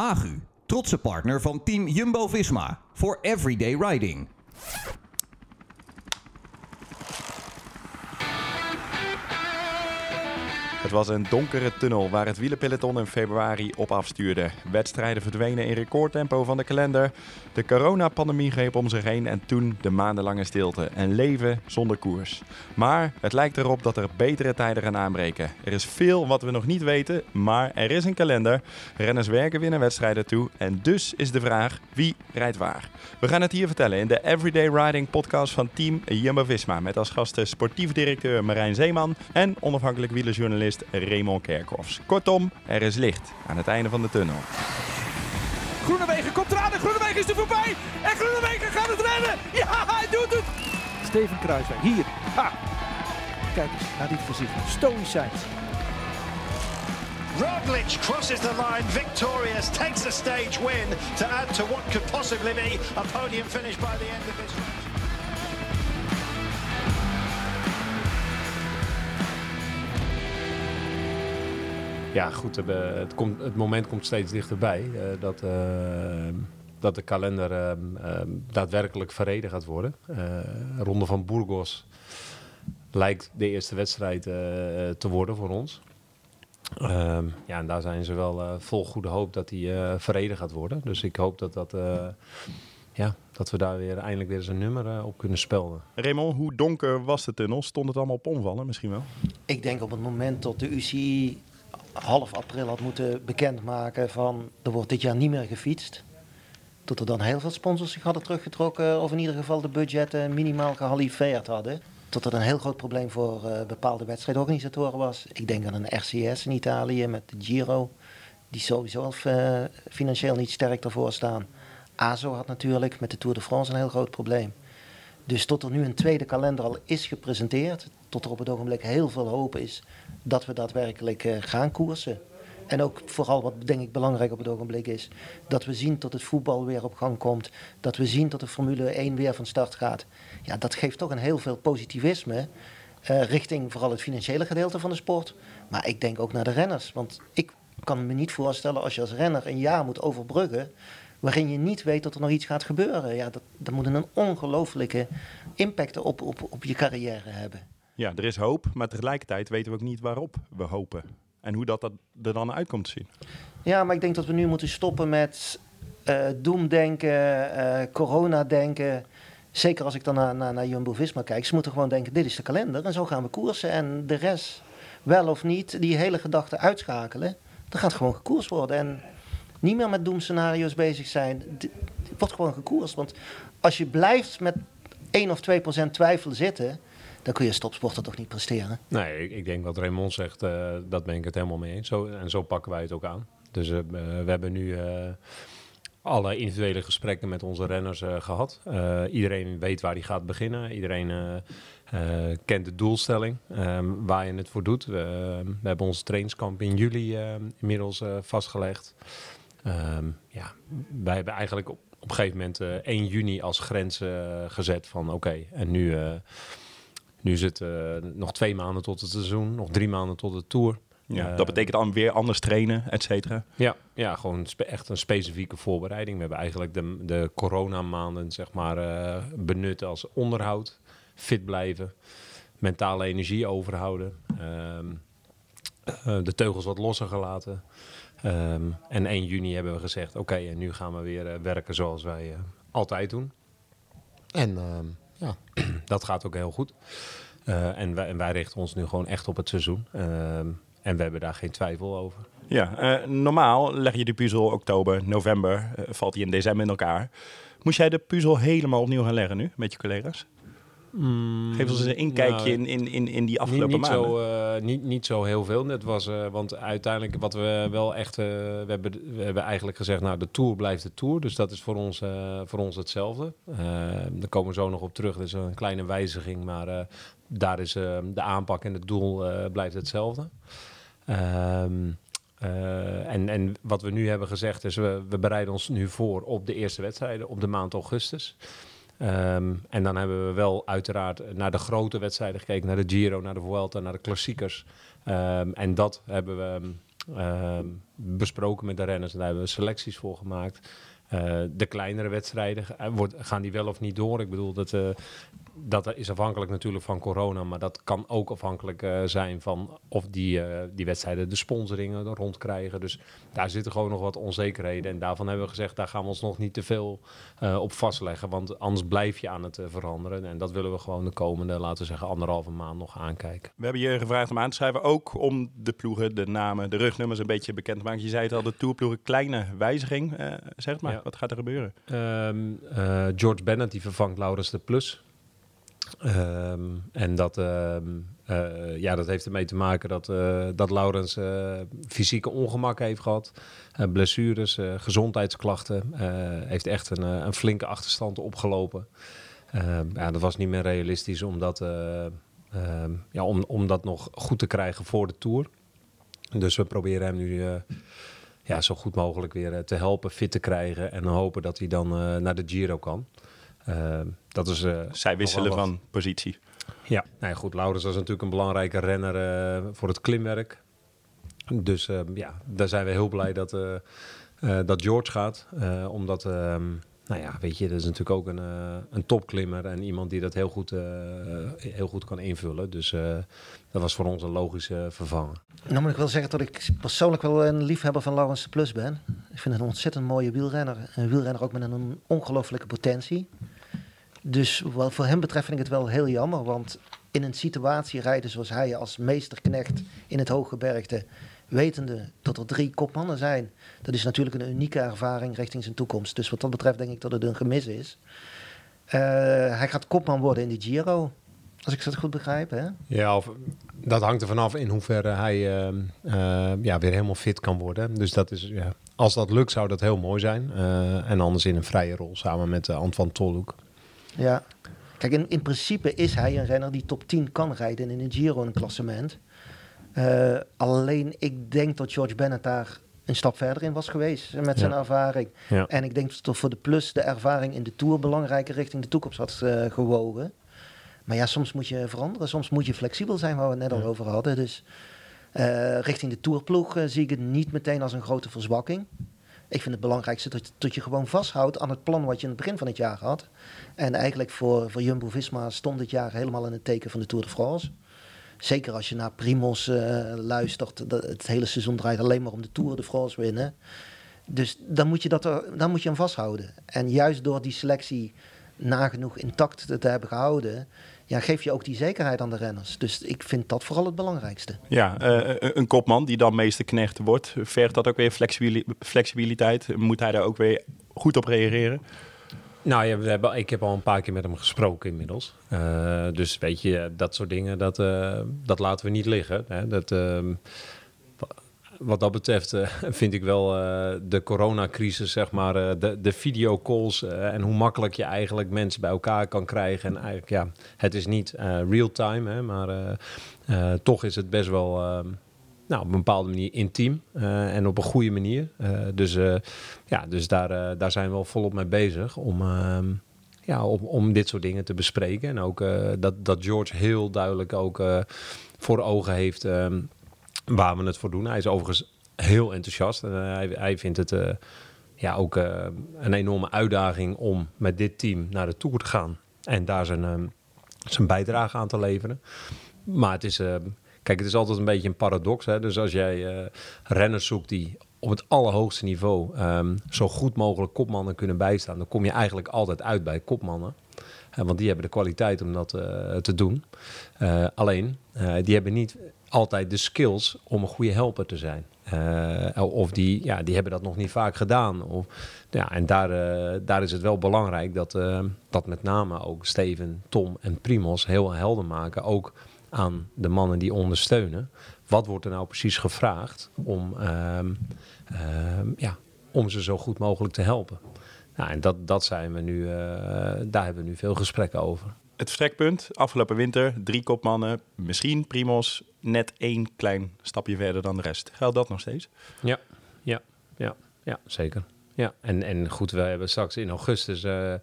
Agu, trotse partner van team Jumbo-Visma voor everyday riding. Het was een donkere tunnel waar het wielerpeloton in februari op afstuurde. Wedstrijden verdwenen in recordtempo van de kalender. De coronapandemie greep om zich heen en toen de maandenlange stilte. En leven zonder koers. Maar het lijkt erop dat er betere tijden gaan aanbreken. Er is veel wat we nog niet weten, maar er is een kalender. Renners werken weer wedstrijden toe. En dus is de vraag, wie rijdt waar? We gaan het hier vertellen in de Everyday Riding podcast van team Jumbo-Visma. Met als gasten sportief directeur Marijn Zeeman en onafhankelijk wielerjournalist Raymond Kerkhoffs. Kortom, er is licht aan het einde van de tunnel. Groenewegen komt eraan en Groenewegen is er voorbij. En Groenewegen gaat het redden. Ja, hij doet het. Steven Kruiswijk, hier. Ha. Kijk eens naar dit gezicht. Stoïcijns. Roglic crosses the line, victorious, takes the stage win to add to what could possibly be a podium finish by the end of this Ja, goed. Het, komt, het moment komt steeds dichterbij uh, dat, uh, dat de kalender uh, daadwerkelijk verreden gaat worden. Ronde van Burgos lijkt de eerste wedstrijd te worden voor ons. Ehm, ja, en daar zijn ze wel vol goede hoop dat die verreden gaat worden. Dus ik hoop dat dat ja, dat we daar weer eindelijk weer eens een nummer op kunnen spelden. Raymond, hoe donker was de tunnel? Stond het allemaal op omvallen misschien wel? Ik denk op het moment dat de UCI half april had moeten bekendmaken van er wordt dit jaar niet meer gefietst. Tot er dan heel veel sponsors zich hadden teruggetrokken of in ieder geval de budgetten minimaal gehalveerd hadden. Tot er een heel groot probleem voor uh, bepaalde wedstrijdorganisatoren was. Ik denk aan een RCS in Italië met de Giro, die sowieso al uh, financieel niet sterk ervoor staan. ASO had natuurlijk met de Tour de France een heel groot probleem. Dus tot er nu een tweede kalender al is gepresenteerd, tot er op het ogenblik heel veel hoop is dat we daadwerkelijk uh, gaan koersen. En ook vooral wat denk ik belangrijk op het ogenblik is, dat we zien dat het voetbal weer op gang komt. Dat we zien dat de Formule 1 weer van start gaat. Ja, dat geeft toch een heel veel positivisme uh, richting vooral het financiële gedeelte van de sport. Maar ik denk ook naar de renners. Want ik kan me niet voorstellen als je als renner een jaar moet overbruggen waarin je niet weet dat er nog iets gaat gebeuren. Ja, dat, dat moet een ongelooflijke impact op, op, op je carrière hebben. Ja, er is hoop, maar tegelijkertijd weten we ook niet waarop we hopen. En hoe dat, dat er dan uitkomt te zien. Ja, maar ik denk dat we nu moeten stoppen met uh, doemdenken, uh, corona-denken. Zeker als ik dan naar, naar, naar Jumbo-Visma kijk. Ze moeten gewoon denken, dit is de kalender en zo gaan we koersen. En de rest, wel of niet, die hele gedachte uitschakelen. Dan gaat gewoon gekoerst worden. En niet meer met doemscenario's bezig zijn. Wordt gewoon gekoerst. Want als je blijft met 1 of 2 procent twijfel zitten dan kun je stopsporter toch niet presteren. Nee, ik, denk wat Raymond zegt, uh, dat ben ik het helemaal mee eens. Zo, en zo pakken wij het ook aan. Dus uh, we hebben nu uh, alle individuele gesprekken met onze renners gehad. iedereen weet waar hij gaat beginnen. Iedereen kent de doelstelling, um, waar je het voor doet. We, hebben ons trainingskamp in juli inmiddels vastgelegd. Um, ja, wij hebben eigenlijk op, op een gegeven moment 1 juni als grens gezet van oké, en nu nu het uh, nog twee maanden tot het seizoen, nog drie maanden tot de Tour. Ja, uh, dat betekent dan weer anders trainen, et cetera? Ja, ja gewoon echt een specifieke voorbereiding. We hebben eigenlijk de, de coronamaanden zeg maar, uh, benut als onderhoud. Fit blijven, mentale energie overhouden. Um, de teugels wat losser gelaten. Um, en 1 juni hebben we gezegd, oké, okay, en nu gaan we weer werken zoals wij altijd doen. En um, ja, dat gaat ook heel goed. Uh, en, wij, en, wij, richten ons nu gewoon echt op het seizoen. Uh, en we hebben daar geen twijfel over. Ja, uh, normaal leg je de puzzel oktober, november, valt die in december in elkaar. Moest jij de puzzel helemaal opnieuw gaan leggen nu met je collega's? Mm, Geef ons eens een inkijkje nou, in, in, in die afgelopen niet, niet maanden. Zo, uh, niet, niet zo heel veel. Het was, uh, want uiteindelijk wat we wel echt... Uh, we, hebben, we hebben eigenlijk gezegd, nou de Tour blijft de Tour. Dus dat is voor ons, voor ons hetzelfde. daar komen we zo nog op terug. Dat is een kleine wijziging, maar daar is de aanpak en het doel blijft hetzelfde. Um, uh, en, en wat we nu hebben gezegd is, we, we bereiden ons nu voor op de eerste wedstrijden op de maand augustus. Um, en dan hebben we wel uiteraard naar de grote wedstrijden gekeken, naar de Giro, naar de Vuelta, naar de klassiekers. Um, en dat hebben we ehm, besproken met de renners. En daar hebben we selecties voor gemaakt. Eh, de kleinere wedstrijden, eh, wordt, gaan die wel of niet door? Ik bedoel, dat, eh, dat is afhankelijk natuurlijk van corona, maar dat kan ook afhankelijk zijn van of die, die wedstrijden de sponsoringen er rond krijgen. Dus daar zitten gewoon nog wat onzekerheden. En daarvan hebben we gezegd, daar gaan we ons nog niet te veel op vastleggen, want anders blijf je aan het veranderen. En dat willen we gewoon de komende, laten we zeggen, anderhalve maand nog aankijken. We hebben je gevraagd om aan te schrijven, ook om de ploegen, de namen, de rugnummers een beetje bekend te maken. Je zei het al, de tourploegen, kleine wijziging. Zeg maar, Ja. Wat gaat er gebeuren? Ehm, eh, George Bennett die vervangt Laurens de Plus. Ehm, en dat, ehm, eh, ja, dat heeft ermee te maken dat, eh, dat Laurens fysieke ongemak heeft gehad. eh, blessures, gezondheidsklachten. heeft echt een, een flinke achterstand opgelopen. Ja, dat was niet meer realistisch om dat, ja, om, om dat nog goed te krijgen voor de Tour. Dus we proberen hem nu ja, zo goed mogelijk weer eh, te helpen, fit te krijgen. En hopen dat hij dan eh, naar de Giro kan. Ehm, dat is, eh, Zij wisselen van positie. Ja, nou ja, goed. Laurens was natuurlijk een belangrijke renner eh, voor het klimwerk. Dus eh, ja, daar zijn we heel blij dat, eh, eh, dat George gaat. Eh, omdat, ehm, nou ja, weet je, dat is natuurlijk ook een, eh, een topklimmer en iemand die dat heel goed, eh, heel goed kan invullen. Dus eh, dat was voor ons een logische vervanger. Nou moet ik wel zeggen dat ik persoonlijk wel een liefhebber van Laurens de Plus ben. Ik vind het een ontzettend mooie wielrenner. Een wielrenner ook met een ongelofelijke potentie. Dus wat voor hem betreft vind ik het wel heel jammer. Want in een situatie rijden zoals hij als meesterknecht in het hooggebergte... wetende dat er drie kopmannen zijn... dat is natuurlijk een unieke ervaring richting zijn toekomst. Dus wat dat betreft denk ik dat het een gemis is. Eh, hij gaat kopman worden in de Giro. Als ik dat goed begrijp, hè? Ja, of, dat hangt er vanaf in hoeverre hij ehm, eh, ja, weer helemaal fit kan worden. Dus dat is, ja, als dat lukt, zou dat heel mooi zijn. Eh, en anders in een vrije rol samen met Antoine Tolhoek. Ja. Kijk, in, in principe is hij een renner die top 10 kan rijden in een Giro een klassement. Uh, alleen ik denk dat George Bennett daar een stap verder in was geweest met zijn Ja. ervaring. Ja. En ik denk dat voor de plus de ervaring in de Tour belangrijker richting de toekomst had uh, gewogen. Maar ja, soms moet je veranderen. Soms moet je flexibel zijn, waar we het net al over hadden. Dus uh, richting de Tourploeg zie ik het niet meteen als een grote verzwakking. Ik vind het belangrijkste dat, dat je gewoon vasthoudt aan het plan wat je in het begin van het jaar had. En eigenlijk voor, voor Jumbo-Visma stond dit jaar helemaal in het teken van de Tour de France. Zeker als je naar Primos uh, luistert. Dat het hele seizoen draait alleen maar om de Tour de France winnen. Dus dan moet je, dat dan moet je hem vasthouden. En juist door die selectie nagenoeg intact te, hebben gehouden... Ja, geef je ook die zekerheid aan de renners. Dus ik vind dat vooral het belangrijkste. Ja, uh, een kopman die dan meesterknecht wordt, vergt dat ook weer flexibili flexibiliteit? Moet hij daar ook weer goed op reageren? Nou ja, ik heb al een paar keer met hem gesproken inmiddels. Uh, dus weet je, dat soort dingen, dat, uh, dat laten we niet liggen. Hè? Dat, uh, wat dat betreft uh, vind ik wel de coronacrisis, zeg maar, de, de videocalls en hoe makkelijk je eigenlijk mensen bij elkaar kan krijgen. En eigenlijk, ja, het is niet real-time, maar toch is het best wel nou, op een bepaalde manier intiem en op een goede manier. dus ja, dus daar, daar zijn we wel volop mee bezig om ehm, ja, om, om dit soort dingen te bespreken. En ook dat, dat George heel duidelijk ook voor ogen heeft um, waar we het voor doen. Hij is overigens heel enthousiast en hij, hij vindt het ja, ook een enorme uitdaging om met dit team naar de Tour te gaan. En daar zijn, um, zijn bijdrage aan te leveren. Maar het is, ehm, kijk, het is altijd een beetje een paradox. Hè? Dus als jij renners zoekt die op het allerhoogste niveau um, zo goed mogelijk kopmannen kunnen bijstaan, dan kom je eigenlijk altijd uit bij kopmannen. Want die hebben de kwaliteit om dat uh, te doen. Uh, alleen, die hebben niet altijd de skills om een goede helper te zijn. of die, ja, die hebben dat nog niet vaak gedaan. Of, ja, en daar, daar is het wel belangrijk dat, dat met name ook Steven, Tom en Primos heel helder maken. Ook aan de mannen die ondersteunen. Wat wordt er nou precies gevraagd om, um, um, ja, om ze zo goed mogelijk te helpen? Nou, en dat, dat zijn we nu, daar hebben we nu veel gesprekken over. Het vertrekpunt, afgelopen winter, drie kopmannen, misschien Primos, net één klein stapje verder dan de rest. Geldt dat nog steeds? Ja, ja, ja, ja zeker. ja. En, en goed, we hebben straks in augustus uh,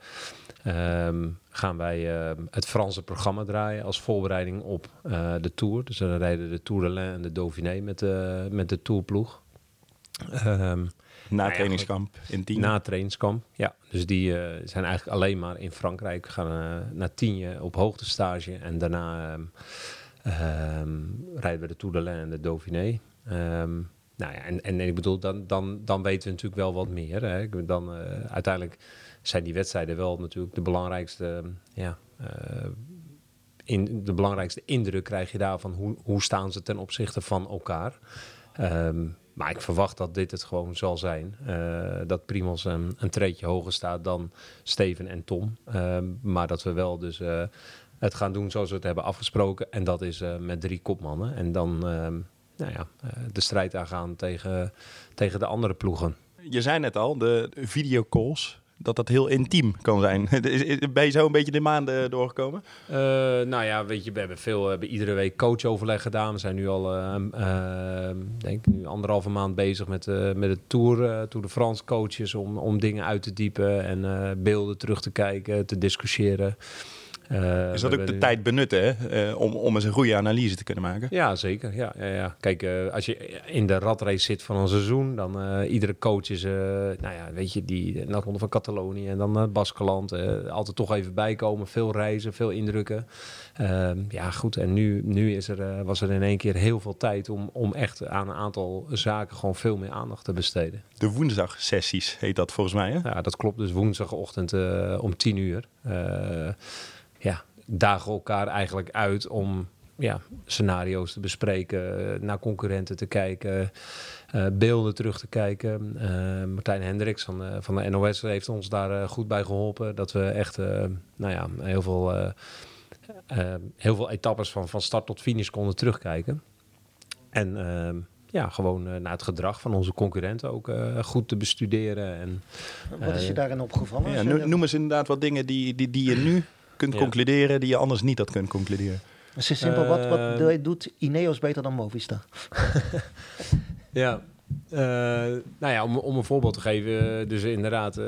um, gaan wij uh, het Franse programma draaien als voorbereiding op uh, de Tour. Dus dan rijden de Tour de Lens en de Dauphiné met, de met de Tourploeg. Um, na trainingskamp in tien. Na trainingskamp, ja. Dus die uh, zijn eigenlijk alleen maar in Frankrijk. Gaan uh, naar tien op hoogtestage. En daarna um, um, rijden we de Tour en de Dauphiné. Um, nou ja, en, en, ik bedoel, dan, dan, dan weten we natuurlijk wel wat meer. Hè. Dan, uh, uiteindelijk zijn die wedstrijden wel natuurlijk de belangrijkste... Ja, in, de belangrijkste indruk krijg je daarvan. Hoe, hoe staan ze ten opzichte van elkaar? Um, maar ik verwacht dat dit het gewoon zal zijn. Uh, dat Primos een, een treetje hoger staat dan Steven en Tom. Maar dat we wel dus het gaan doen zoals we het hebben afgesproken. En dat is met drie kopmannen. En dan nou ja, de strijd aangaan tegen, tegen de andere ploegen. Je zei net al, de videocalls dat dat heel intiem kan zijn. ben je zo een beetje de maanden doorgekomen? Uh, nou ja, weet je, we hebben veel, we hebben iedere week coachoverleg gedaan. We zijn nu al, uh, uh, denk nu anderhalve maand bezig met, met de Tour, Tour de France coaches om, om dingen uit te diepen en beelden terug te kijken, te discussiëren. Uh, is dat ook de tijd benutten hè? Uh, om, om eens een goede analyse te kunnen maken? Ja, zeker. Ja, ja, ja. Kijk, uh, als je in de ratrace zit van een seizoen, dan iedere coach is, nou ja, weet je, die naar ronde van Catalonië en dan Baskeland. altijd toch even bijkomen, veel reizen, veel indrukken. Ehm, ja, goed. En nu, nu is er, was er in één keer heel veel tijd om, om echt aan een aantal zaken gewoon veel meer aandacht te besteden. De woensdagsessies heet dat volgens mij, hè? Ja, dat klopt. Dus woensdagochtend om tien uur dagen elkaar eigenlijk uit om ja, scenario's te bespreken, naar concurrenten te kijken, uh, beelden terug te kijken. Uh, Martijn Hendricks van, uh, van de NOS heeft ons daar goed bij geholpen. Dat we echt nou ja, heel, veel, heel veel etappes van, van start tot finish konden terugkijken. En ja, gewoon naar het gedrag van onze concurrenten ook goed te bestuderen. En, Wat is je daarin opgevallen? Ja, noem eens inderdaad wat dingen die, die, die je nu kunt concluderen die je anders niet had kunnen concluderen. Het is simpel, wat, wat uh, doet Ineos beter dan Movistar? ja, uh, nou ja, om, om een voorbeeld te geven, dus inderdaad, uh,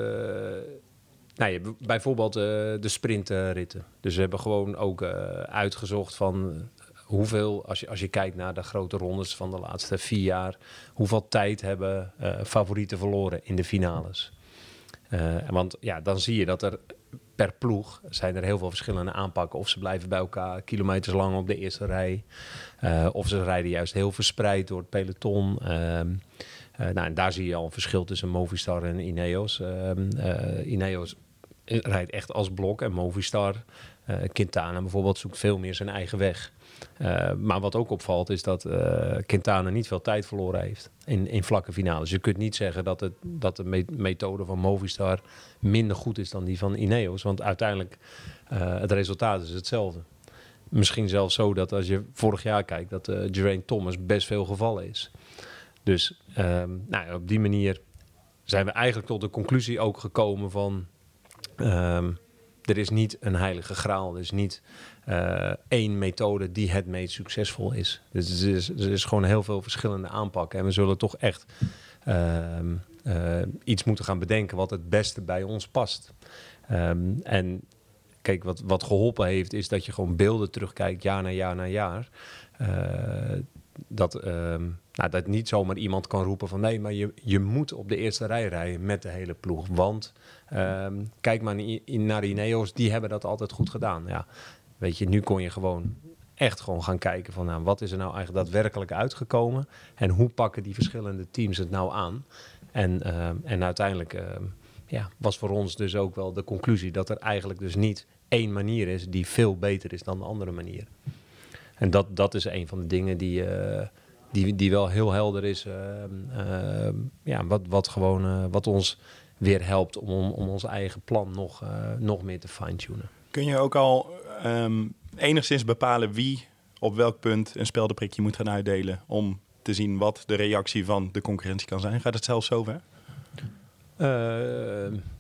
nou ja, bijvoorbeeld de sprintritten. Dus we hebben gewoon ook uitgezocht van hoeveel, als je, als je kijkt naar de grote rondes van de laatste vier jaar, hoeveel tijd hebben favorieten verloren in de finales. want ja, dan zie je dat er per ploeg zijn er heel veel verschillende aanpakken. Of ze blijven bij elkaar kilometers lang op de eerste rij. Uh, of ze rijden juist heel verspreid door het peloton. Uh, uh, nou, en daar zie je al een verschil tussen Movistar en Ineos. Ehm, eh, Ineos rijdt echt als blok en Movistar, Quintana bijvoorbeeld, zoekt veel meer zijn eigen weg. Uh, maar wat ook opvalt is dat uh, Quintana niet veel tijd verloren heeft in, in vlakke finales. Je kunt niet zeggen dat, het, dat de methode van Movistar minder goed is dan die van Ineos. Want uiteindelijk uh, het resultaat is hetzelfde. Misschien zelfs zo dat als je vorig jaar kijkt dat uh, Thomas best veel gevallen is. Dus um, nou, op die manier zijn we eigenlijk tot de conclusie ook gekomen van... Um, er is niet een heilige graal. Er is niet uh, één methode die het meest succesvol is. Dus er is, er is gewoon heel veel verschillende aanpakken. En we zullen toch echt uh, uh, iets moeten gaan bedenken wat het beste bij ons past. Um, en kijk, wat, wat geholpen heeft, is dat je gewoon beelden terugkijkt, jaar na jaar na jaar. Uh, dat, um, nou, dat niet zomaar iemand kan roepen van nee, maar je, je moet op de eerste rij rijden met de hele ploeg. Want um, kijk maar naar Ineos, die hebben dat altijd goed gedaan. Ja, weet je, nu kon je gewoon echt gewoon gaan kijken van nou, wat is er nou eigenlijk daadwerkelijk uitgekomen en hoe pakken die verschillende teams het nou aan. En, uh, en uiteindelijk ja, was voor ons dus ook wel de conclusie dat er eigenlijk dus niet één manier is die veel beter is dan de andere manier. En dat, dat is een van de dingen die, uh, die, die wel heel helder is. ja, wat, wat gewoon wat ons weer helpt om, om ons eigen plan nog, nog meer te fine-tunen. Kun je ook al um, enigszins bepalen wie op welk punt een speldenprikje moet gaan uitdelen om te zien wat de reactie van de concurrentie kan zijn? Gaat het zelfs zover? Uh,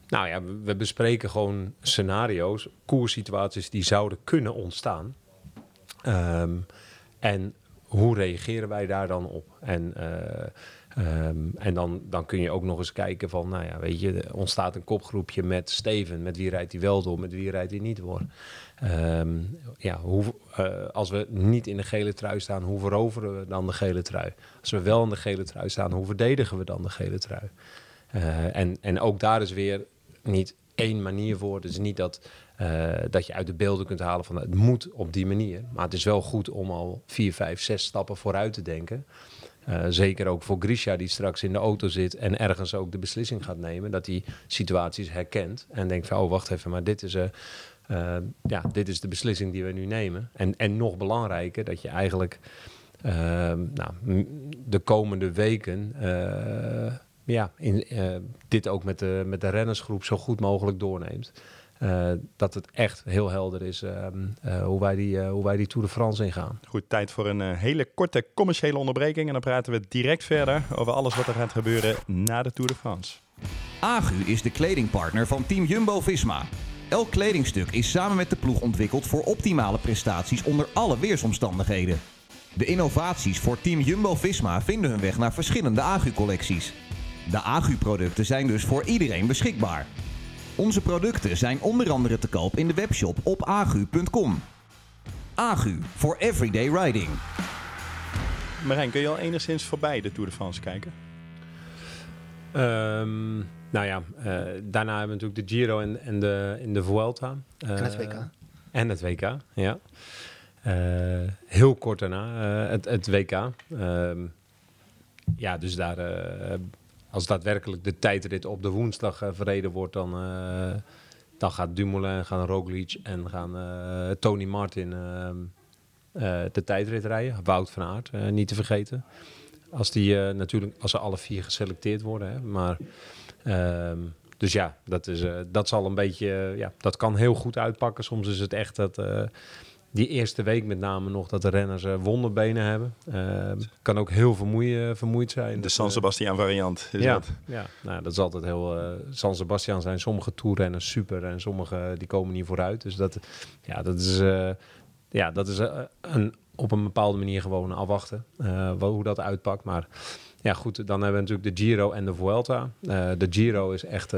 nou ja, we bespreken gewoon scenario's, koerssituaties die zouden kunnen ontstaan. Um, en hoe reageren wij daar dan op? En uh, Ehm, en dan, dan kun je ook nog eens kijken van, nou ja, weet je, ontstaat een kopgroepje met Steven. Met wie rijdt hij wel door, met wie rijdt hij niet door. Ehm, ja, hoe, eh, als we niet in de gele trui staan, hoe veroveren we dan de gele trui? Als we wel in de gele trui staan, hoe verdedigen we dan de gele trui? Eh, en, en ook daar is weer niet één manier voor. Is niet dat, eh, dat je uit de beelden kunt halen van het moet op die manier. Maar het is wel goed om al vier, vijf, zes stappen vooruit te denken. Uh, zeker ook voor Grisha die straks in de auto zit en ergens ook de beslissing gaat nemen. Dat hij situaties herkent en denkt van oh wacht even, maar dit is, uh, ja, dit is de beslissing die we nu nemen. En, en nog belangrijker dat je eigenlijk nou, de komende weken ja, in, dit ook met de, met de rennersgroep zo goed mogelijk doorneemt. Uh, dat het echt heel helder is uh, uh, hoe, wij die, hoe wij die Tour de France ingaan. Goed, tijd voor een hele korte commerciële onderbreking. En dan praten we direct verder over alles wat er gaat gebeuren na de Tour de France. Agu is de kledingpartner van Team Jumbo-Visma. Elk kledingstuk is samen met de ploeg ontwikkeld voor optimale prestaties onder alle weersomstandigheden. De innovaties voor Team Jumbo-Visma vinden hun weg naar verschillende Agu-collecties. De Agu-producten zijn dus voor iedereen beschikbaar. Onze producten zijn onder andere te koop in de webshop op agu.com. Agu for everyday riding. Marijn, kun je al enigszins voorbij de Tour de France kijken? Um, nou ja, uh, daarna hebben we natuurlijk de Giro en, en, de, in de Vuelta. Uh, en het WK. En het WK, ja. Uh, heel kort daarna, het, het, WK. Ehm, ja, dus daar als daadwerkelijk de tijdrit op de woensdag uh, verreden wordt, dan, uh, dan gaat Dumoulin, gaan Roglic en gaan uh, Tony Martin de tijdrit rijden. Wout van Aert, niet te vergeten. Als, die, natuurlijk, als ze alle vier geselecteerd worden. Hè. Maar, ehm, dus ja, dat, is, dat zal een beetje, ja, dat kan heel goed uitpakken. Soms is het echt dat die eerste week met name nog dat de renners uh, wonderbenen hebben. Uh, kan ook heel vermoeid, vermoeid zijn. De San eh, Sebastian variant. Is ja, dat. ja nou, dat is altijd heel. Uh, San Sebastian zijn sommige toerrenners super en sommige die komen niet vooruit. Dus dat, ja, dat is, ja, dat is een, op een bepaalde manier gewoon afwachten hoe dat uitpakt. Maar ja, goed, dan hebben we natuurlijk de Giro en de Vuelta. de Giro is echt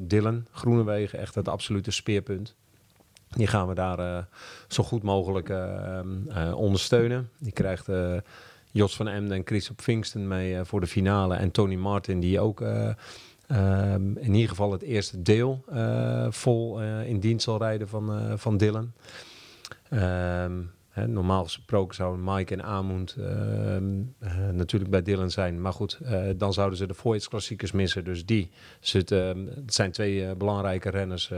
Dylan Groenewegen, echt het absolute speerpunt. Die gaan we daar uh, zo goed mogelijk uh, uh, ondersteunen. Die krijgt Jos van Emden en Chris op Vingsten mee voor de finale. En Tony Martin, die ook um, in ieder geval het eerste deel vol in dienst zal rijden van, van Dylan. Um, Normaal gesproken zouden Mike en Amund natuurlijk bij Dylan zijn. Maar goed, dan zouden ze de Voyage klassiekers missen. Dus die. Dus het, zijn twee belangrijke renners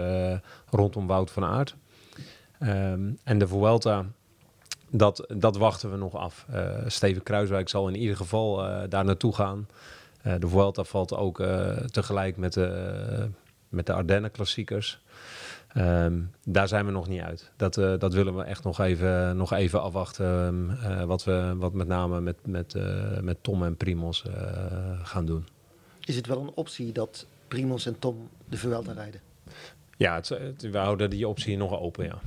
rondom Wout van Aert. Um, en de Vuelta, dat, dat wachten we nog af. Steven Kruiswijk zal in ieder geval daar naartoe gaan. De Vuelta valt ook tegelijk met de, met de Ardennen klassiekers. Um, daar zijn we nog niet uit. Dat, dat willen we echt nog even, nog even afwachten. Um, wat we wat met name met, met, met Tom en Primos gaan doen. Is het wel een optie dat Primos en Tom de Vuelta rijden? Ja, het, we houden die optie nog open, ja.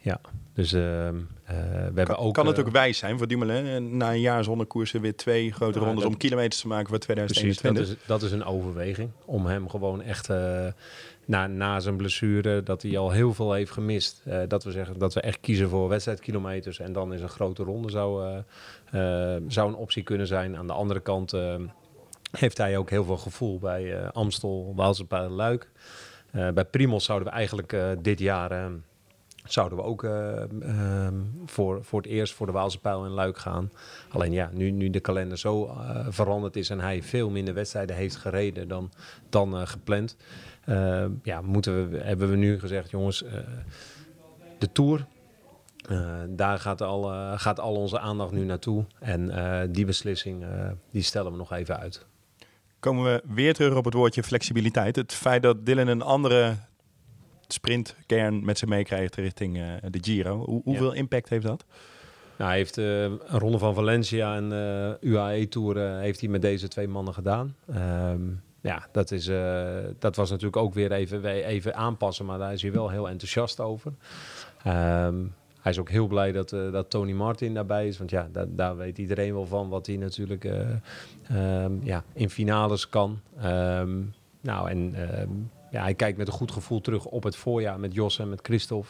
ja. Dus uh, uh, we hebben ook... Kan het ook wijs zijn voor Dumoulin na een jaar zonder koersen weer twee grote rondes dat, om kilometers te maken voor 2021? Precies, dat is, dat is een overweging. Om hem gewoon echt uh, na, na zijn blessure, dat hij al heel veel heeft gemist. Uh, dat we zeggen dat we echt kiezen voor wedstrijdkilometers. En dan is een grote ronde zou, uh, zou een optie kunnen zijn. Aan de andere kant heeft hij ook heel veel gevoel bij Amstel, Waalse Luik. Bij Primos zouden we eigenlijk dit jaar zouden we ook voor, voor het eerst voor de Waalse Pijl in Luik gaan. Alleen ja, nu, nu de kalender zo veranderd is en hij veel minder wedstrijden heeft gereden dan, dan gepland. ja, moeten we, hebben we nu gezegd, jongens, de Tour, daar gaat al, gaat al onze aandacht nu naartoe. En die beslissing die stellen we nog even uit komen we weer terug op het woordje flexibiliteit. Het feit dat Dylan een andere sprintkern met zich meekrijgt richting uh, de Giro. Hoe, hoeveel impact heeft dat? Nou, hij heeft uh, een ronde van Valencia en uh, eh, UAE-tour heeft hij met deze twee mannen gedaan. Um, ja, dat, is, dat was natuurlijk ook weer even, even aanpassen, maar daar is hij wel heel enthousiast over. Um, hij is ook heel blij dat, eh, dat Tony Martin daarbij is. Want ja, da- daar weet iedereen wel van wat hij natuurlijk eh, ehm, ja, in finales kan. Ehm, nou, en ehm, ja, hij kijkt met een goed gevoel terug op het voorjaar met Jos en met Christophe.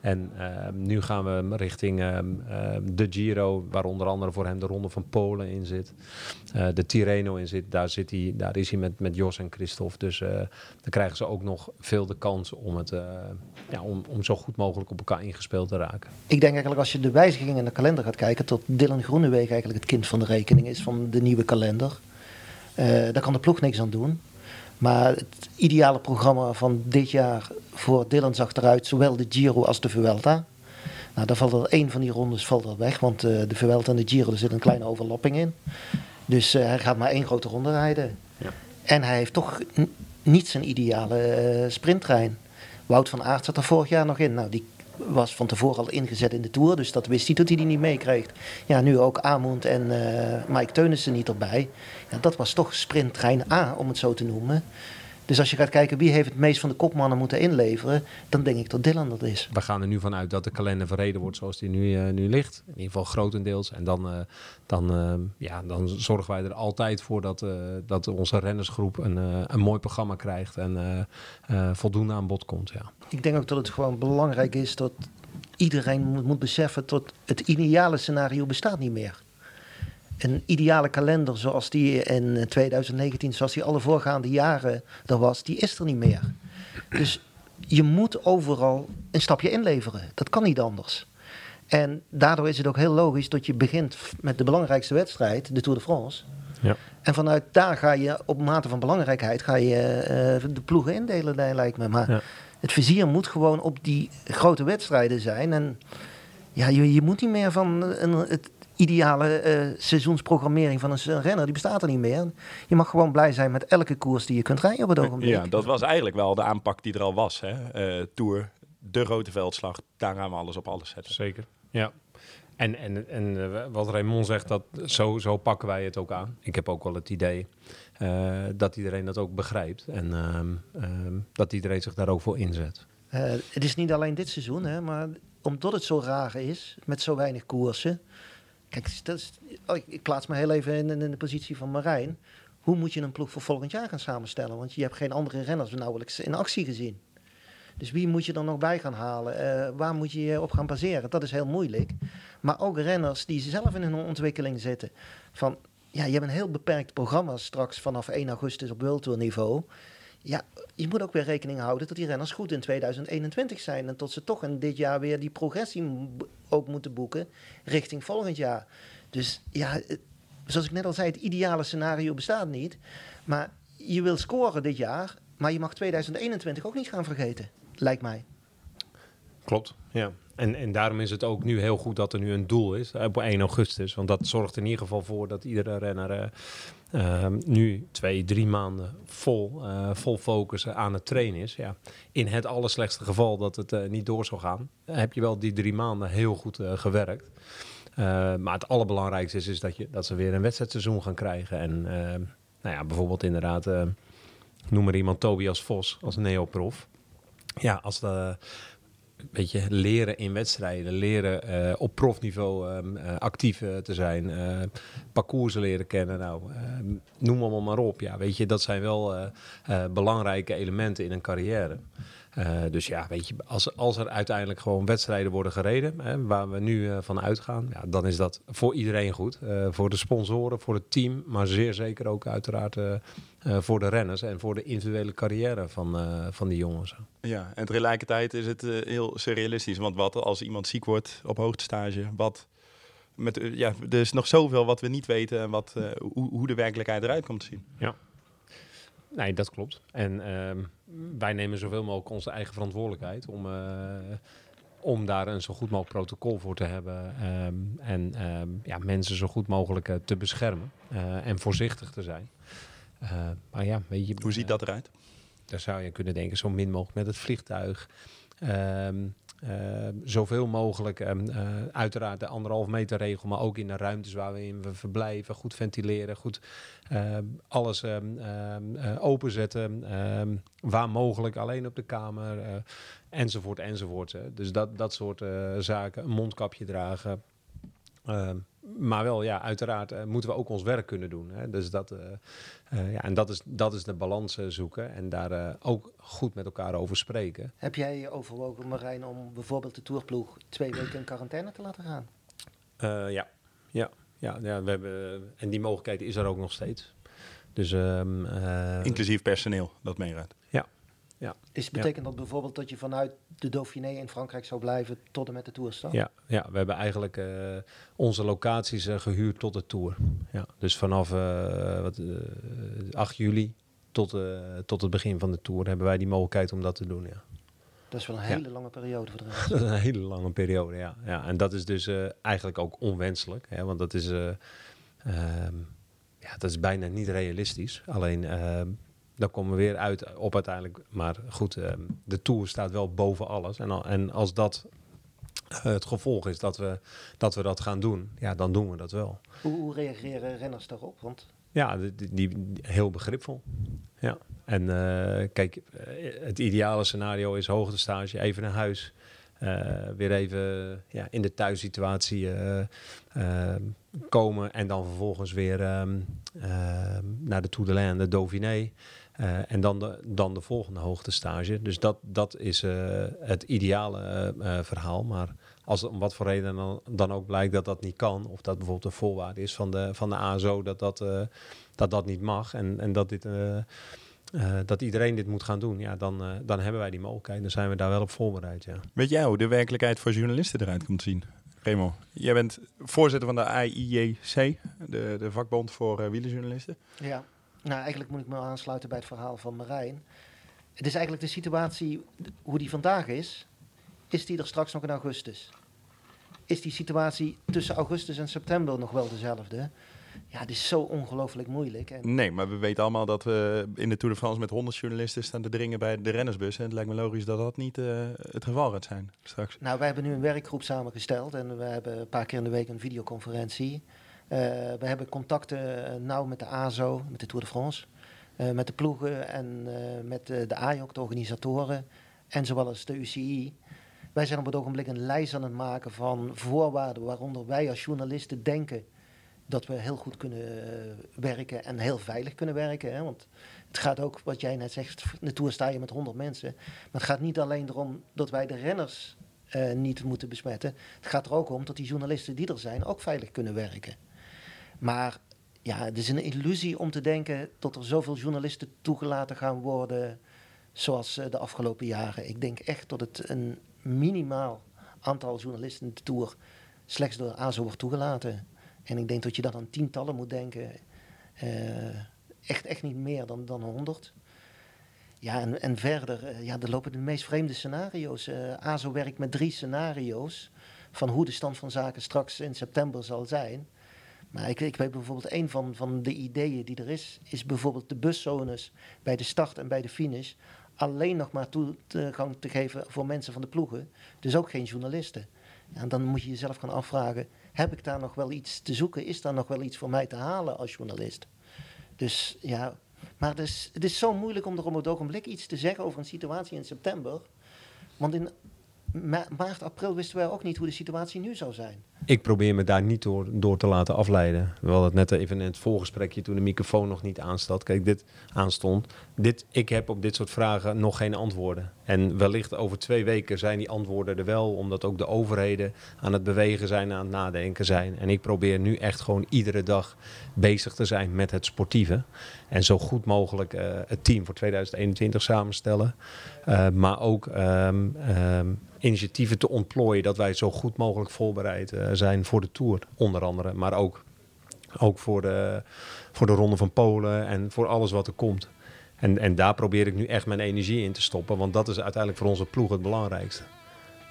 En ehm, nu gaan we richting ehm, ehm, de Giro, waar onder andere voor hem de Ronde van Polen in zit. Eh, de Tirreno in zit. Daar, zit hij, daar is hij met, met Jos en Christophe. Dus eh, dan krijgen ze ook nog veel de kans om, het, eh, ja, om, om zo goed mogelijk op elkaar ingespeeld te raken. Ik denk eigenlijk als je de wijzigingen in de kalender gaat kijken, tot Dylan Groenewegen eigenlijk het kind van de rekening is van de nieuwe kalender. Daar kan de ploeg niks aan doen. Maar het ideale programma van dit jaar voor Dylan zag eruit, zowel de Giro als de Vuelta. Nou, dan valt er één van die rondes valt er weg, want eh, de Vuelta en de Giro, er zit een kleine overlapping in. Dus eh, hij gaat maar één grote ronde rijden. Ja. En hij heeft toch niet zijn ideale eh, sprinttrein. Wout van Aert zat er vorig jaar nog in. Nou, die was van tevoren al ingezet in de Tour, dus dat wist hij dat hij die niet meekreeg. Ja, nu ook Amund en eh, Mike Teunissen niet erbij. Ja, dat was toch sprinttrein A, om het zo te noemen. Dus als je gaat kijken wie heeft het meest van de kopmannen moeten inleveren, dan denk ik dat Dylan dat is. We gaan er nu vanuit dat de kalender verreden wordt zoals die nu, eh, nu ligt. In ieder geval grotendeels. En dan, eh, dan, eh, ja, dan zorgen wij er altijd voor dat, dat onze rennersgroep een, een mooi programma krijgt en voldoende aan bod komt. Ja. Ik denk ook dat het gewoon belangrijk is dat iedereen moet, moet beseffen dat het ideale scenario bestaat niet meer. Een ideale kalender zoals die in 2019, zoals die alle voorgaande jaren er was, die is er niet meer. Dus je moet overal een stapje inleveren. Dat kan niet anders. En daardoor is het ook heel logisch dat je begint met de belangrijkste wedstrijd, de Tour de France. Ja. En vanuit daar ga je op mate van belangrijkheid ga je eh, de ploegen indelen, li- lijkt me. Maar Ja. het vizier moet gewoon op die grote wedstrijden zijn. En ja, je, je moet niet meer van een, het ideale eh, seizoensprogrammering van een, renner, die bestaat er niet meer. Je mag gewoon blij zijn met elke koers die je kunt rijden op het ogenblik. Ja, dat was eigenlijk wel de aanpak die er al was. Hè? Eh, Tour, de grote veldslag, daar gaan we alles op alles zetten. Zeker. Ja. En, en, en eh, wat Raymond zegt, dat, zo, zo pakken wij het ook aan. Ik heb ook wel het idee eh, dat iedereen dat ook begrijpt. En ehm, ehm, dat iedereen zich daar ook voor inzet. Eh, het is niet alleen dit seizoen, hè, maar omdat het zo raar is met zo weinig koersen. Kijk, oh, ik- plaats me heel even in, de positie van Marijn. Hoe moet je een ploeg voor volgend jaar gaan samenstellen? Want je hebt geen andere renners nauwelijks in actie gezien. Dus wie moet je dan nog bij gaan halen? Eh, waar moet je je op gaan baseren? Dat is heel moeilijk. Maar ook renners die zelf in hun ontwikkeling zitten. Van, ja, je hebt een heel beperkt programma straks vanaf 1 augustus op World niveau. Ja, je moet ook weer rekening houden dat die renners goed in 2021 zijn. En tot ze toch in dit jaar weer die progressie ook moeten boeken richting volgend jaar. Dus ja, het- zoals ik net al zei, het ideale scenario bestaat niet. Maar je wil scoren dit jaar, maar je mag 2021 ook niet gaan vergeten, lijkt mij. Klopt, ja. En, en daarom is het ook nu heel goed dat er nu een doel is eh, op 1 augustus. Want dat zorgt in ieder geval voor dat iedere renner eh, ehm, nu twee, drie maanden vol, eh, vol focus aan het trainen is. Ja. In het allerslechtste geval dat het eh, niet door zou gaan, heb je wel die drie maanden heel goed eh, gewerkt. Eh, maar het allerbelangrijkste is, is dat, je, dat ze weer een wedstrijdseizoen gaan krijgen. En nou ja, bijvoorbeeld inderdaad, eh, noem maar iemand Tobias Vos als neoprof. Ja, als de weet je, leren in wedstrijden, leren eh, op profniveau ehm, eh, actief eh, te zijn, parcoursen leren kennen, nou, ehm, noem allemaal maar op. Ja, weet je, dat zijn wel belangrijke elementen in een carrière. Eh, dus ja, weet je, als, als er uiteindelijk gewoon wedstrijden worden gereden, hè, waar we nu eh, van uitgaan, ja, dan is dat voor iedereen goed. Eh, voor de sponsoren, voor het team, maar zeer zeker ook uiteraard voor de renners en voor de individuele carrière van, eh, van die jongens. Ja, en tegelijkertijd is het heel surrealistisch. Want wat als iemand ziek wordt op hoogtestage? Wat met, ja, er is nog zoveel wat we niet weten en wat, eh, hoe, hoe de werkelijkheid eruit komt te zien. Nee, dat klopt. En ehm, wij nemen zoveel mogelijk onze eigen verantwoordelijkheid om, eh, om daar een zo goed mogelijk protocol voor te hebben. ehm, en ehm, ja, mensen zo goed mogelijk eh, te beschermen eh, en voorzichtig te zijn. Maar ja, weet je, Hoe ziet dat eruit? daar zou je kunnen denken, zo min mogelijk met het vliegtuig. Zoveel mogelijk, ehm, eh, uiteraard de anderhalf meter regel, maar ook in de ruimtes waar we verblijven, goed ventileren, goed ehm, alles ehm, ehm, eh, openzetten, ehm, waar mogelijk alleen op de kamer, eh, enzovoort, enzovoort. Dus dat, dat soort zaken, een mondkapje dragen. Ehm, maar wel, ja, uiteraard eh, moeten we ook ons werk kunnen doen. Hè? Dus dat, eh, eh, ja, en dat is, dat is de balans zoeken en daar ook goed met elkaar over spreken. Heb jij overwogen, Marijn, om bijvoorbeeld de tourploeg twee weken in quarantaine te laten gaan? Eh, ja, ja, ja, ja we hebben, en die mogelijkheid is er ook nog steeds. Dus, ehm, eh, Inclusief personeel dat meegaat. Is, betekent dat bijvoorbeeld dat je vanuit de Dauphiné in Frankrijk zou blijven tot en met de toerstart? ja, ja, we hebben eigenlijk eh, onze locaties eh, gehuurd tot de Tour. Ja, dus vanaf eh, wat, eh, 8 juli tot, tot het begin van de Tour hebben wij die mogelijkheid om dat te doen. Ja. Dat is wel een Ja. hele lange periode voor de rest. Dat is een hele lange periode, ja. ja en dat is dus eigenlijk ook onwenselijk. Hè, want dat is, eh, ehm, ja, dat is bijna niet realistisch. Alleen, ehm dan komen we weer uit op uiteindelijk. Maar goed, ehm, de Tour staat wel boven alles. En, al- en als dat eh, het gevolg is dat we, dat we dat gaan doen, ja, dan doen we dat wel. Hoe, hoe reageren renners daarop? Want Ja, die, die, die- heel begripvol. Ja. En eh, kijk, eh, het ideale scenario is hoogtestage, even naar huis. eh, weer even ja, in de thuissituatie eh, ehm, komen en dan vervolgens weer ehm, ehm, naar de Tour de Lens, de Dauphiné. Eh, en dan de, dan de volgende hoogtestage. Dus dat, dat is eh, het ideale eh, verhaal. Maar als het om wat voor reden dan, dan ook blijkt dat dat niet kan, of dat bijvoorbeeld een voorwaarde is van de, van de ASO dat dat, eh, dat dat niet mag en, en dat, dit, eh, eh, dat iedereen dit moet gaan doen, ja, dan, eh, dan hebben wij die mogelijkheid. Dan zijn we daar wel op voorbereid. Ja. Weet jij hoe de werkelijkheid voor journalisten eruit komt zien? Remo, jij bent voorzitter van de AIJC, de, de vakbond voor eh, wielerjournalisten. ja, nou eigenlijk moet ik me aansluiten bij het verhaal van Marijn. Het is eigenlijk de situatie, hoe die vandaag is, is die er straks nog in augustus? Is die situatie tussen augustus en september nog wel dezelfde? Ja, het is zo ongelooflijk moeilijk. En Nee, maar we weten allemaal dat we in de Tour de France met 100 journalisten staan te dringen bij de rennersbus. En het lijkt me logisch dat dat niet eh, het geval gaat zijn straks. Nou, wij hebben nu een werkgroep samengesteld en we hebben een paar keer in de week een videoconferentie. Eh, we hebben contacten eh, nauw met de ASO, met de Tour de France, eh, met de ploegen en met de AJOC, de organisatoren, en zowel als de UCI. Wij zijn op het ogenblik een lijst aan het maken van voorwaarden waaronder wij als journalisten denken dat we heel goed kunnen werken en heel veilig kunnen werken. Hè? Want het gaat ook, wat jij net zegt, in de Tour sta je met 100 mensen. Maar het gaat niet alleen erom dat wij de renners niet moeten besmetten. Het gaat er ook om dat die journalisten die er zijn ook veilig kunnen werken. Maar ja, het is een illusie om te denken dat er zoveel journalisten toegelaten gaan worden zoals eh, de afgelopen jaren. Ik denk echt dat het een minimaal aantal journalisten in slechts door ASO wordt toegelaten. En ik denk dat je dan aan tientallen moet denken. Eh, echt, echt niet meer dan, dan 100. Ja, en, en verder, eh, ja, er lopen de meest vreemde scenario's. Eh, ASO werkt met drie scenario's van hoe de stand van zaken straks in september zal zijn. Maar ik, ik weet bijvoorbeeld een van, van de ideeën die er is, is bijvoorbeeld de buszones bij de start en bij de finish alleen nog maar toegang te geven voor mensen van de ploegen. Dus ook geen journalisten. En dan moet je jezelf gaan afvragen, heb ik daar nog wel iets te zoeken? Is daar nog wel iets voor mij te halen als journalist? Dus ja, maar het is, het is zo moeilijk om er op het ogenblik iets te zeggen over een situatie in september. Want in ma- maart, april wisten wij ook niet hoe de situatie nu zou zijn. Ik probeer me daar niet door, door te laten afleiden. We hadden het net even in het voorgesprekje toen de microfoon nog niet aanstond. Kijk, dit aanstond. Dit, ik heb op dit soort vragen nog geen antwoorden. En wellicht over twee weken zijn die antwoorden er wel, omdat ook de overheden aan het bewegen zijn, aan het nadenken zijn. En ik probeer nu echt gewoon iedere dag bezig te zijn met het sportieve. En zo goed mogelijk eh, het team voor 2021 samenstellen. Uh, maar ook um, um, initiatieven te ontplooien dat wij zo goed mogelijk voorbereid uh, zijn voor de Tour, onder andere. Maar ook, ook voor, de, voor de Ronde van Polen en voor alles wat er komt. En, en daar probeer ik nu echt mijn energie in te stoppen, want dat is uiteindelijk voor onze ploeg het belangrijkste.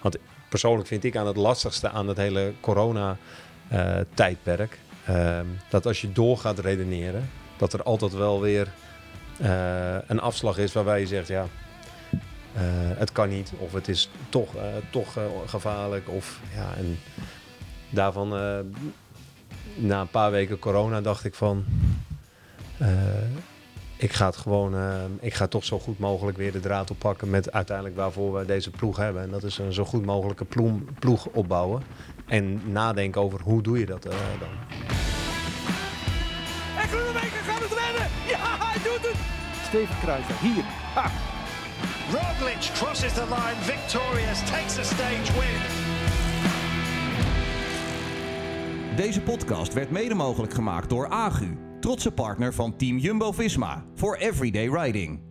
Want persoonlijk vind ik aan het lastigste aan het hele corona-tijdperk, uh, dat als je door gaat redeneren, dat er altijd wel weer uh, een afslag is waarbij je zegt, ja, het kan niet, of het is toch, eh, toch eh, gevaarlijk. Of, ja, en daarvan, eh, na een paar weken corona, dacht ik van... eh, ik ga het gewoon, eh, ik ga toch zo goed mogelijk weer de draad oppakken met uiteindelijk waarvoor we deze ploeg hebben. En dat is een zo goed mogelijke ploeg, ploeg opbouwen. En nadenken over hoe doe je dat eh, dan. En Groenewegen gaat het redden. Ja, hij doet het. Steven Kruijswijk, hier. Ha. Roglic crosses the line victorious, takes a stage win. Deze podcast werd mede mogelijk gemaakt door Agu, trotse partner van Team Jumbo-Visma voor Everyday Riding.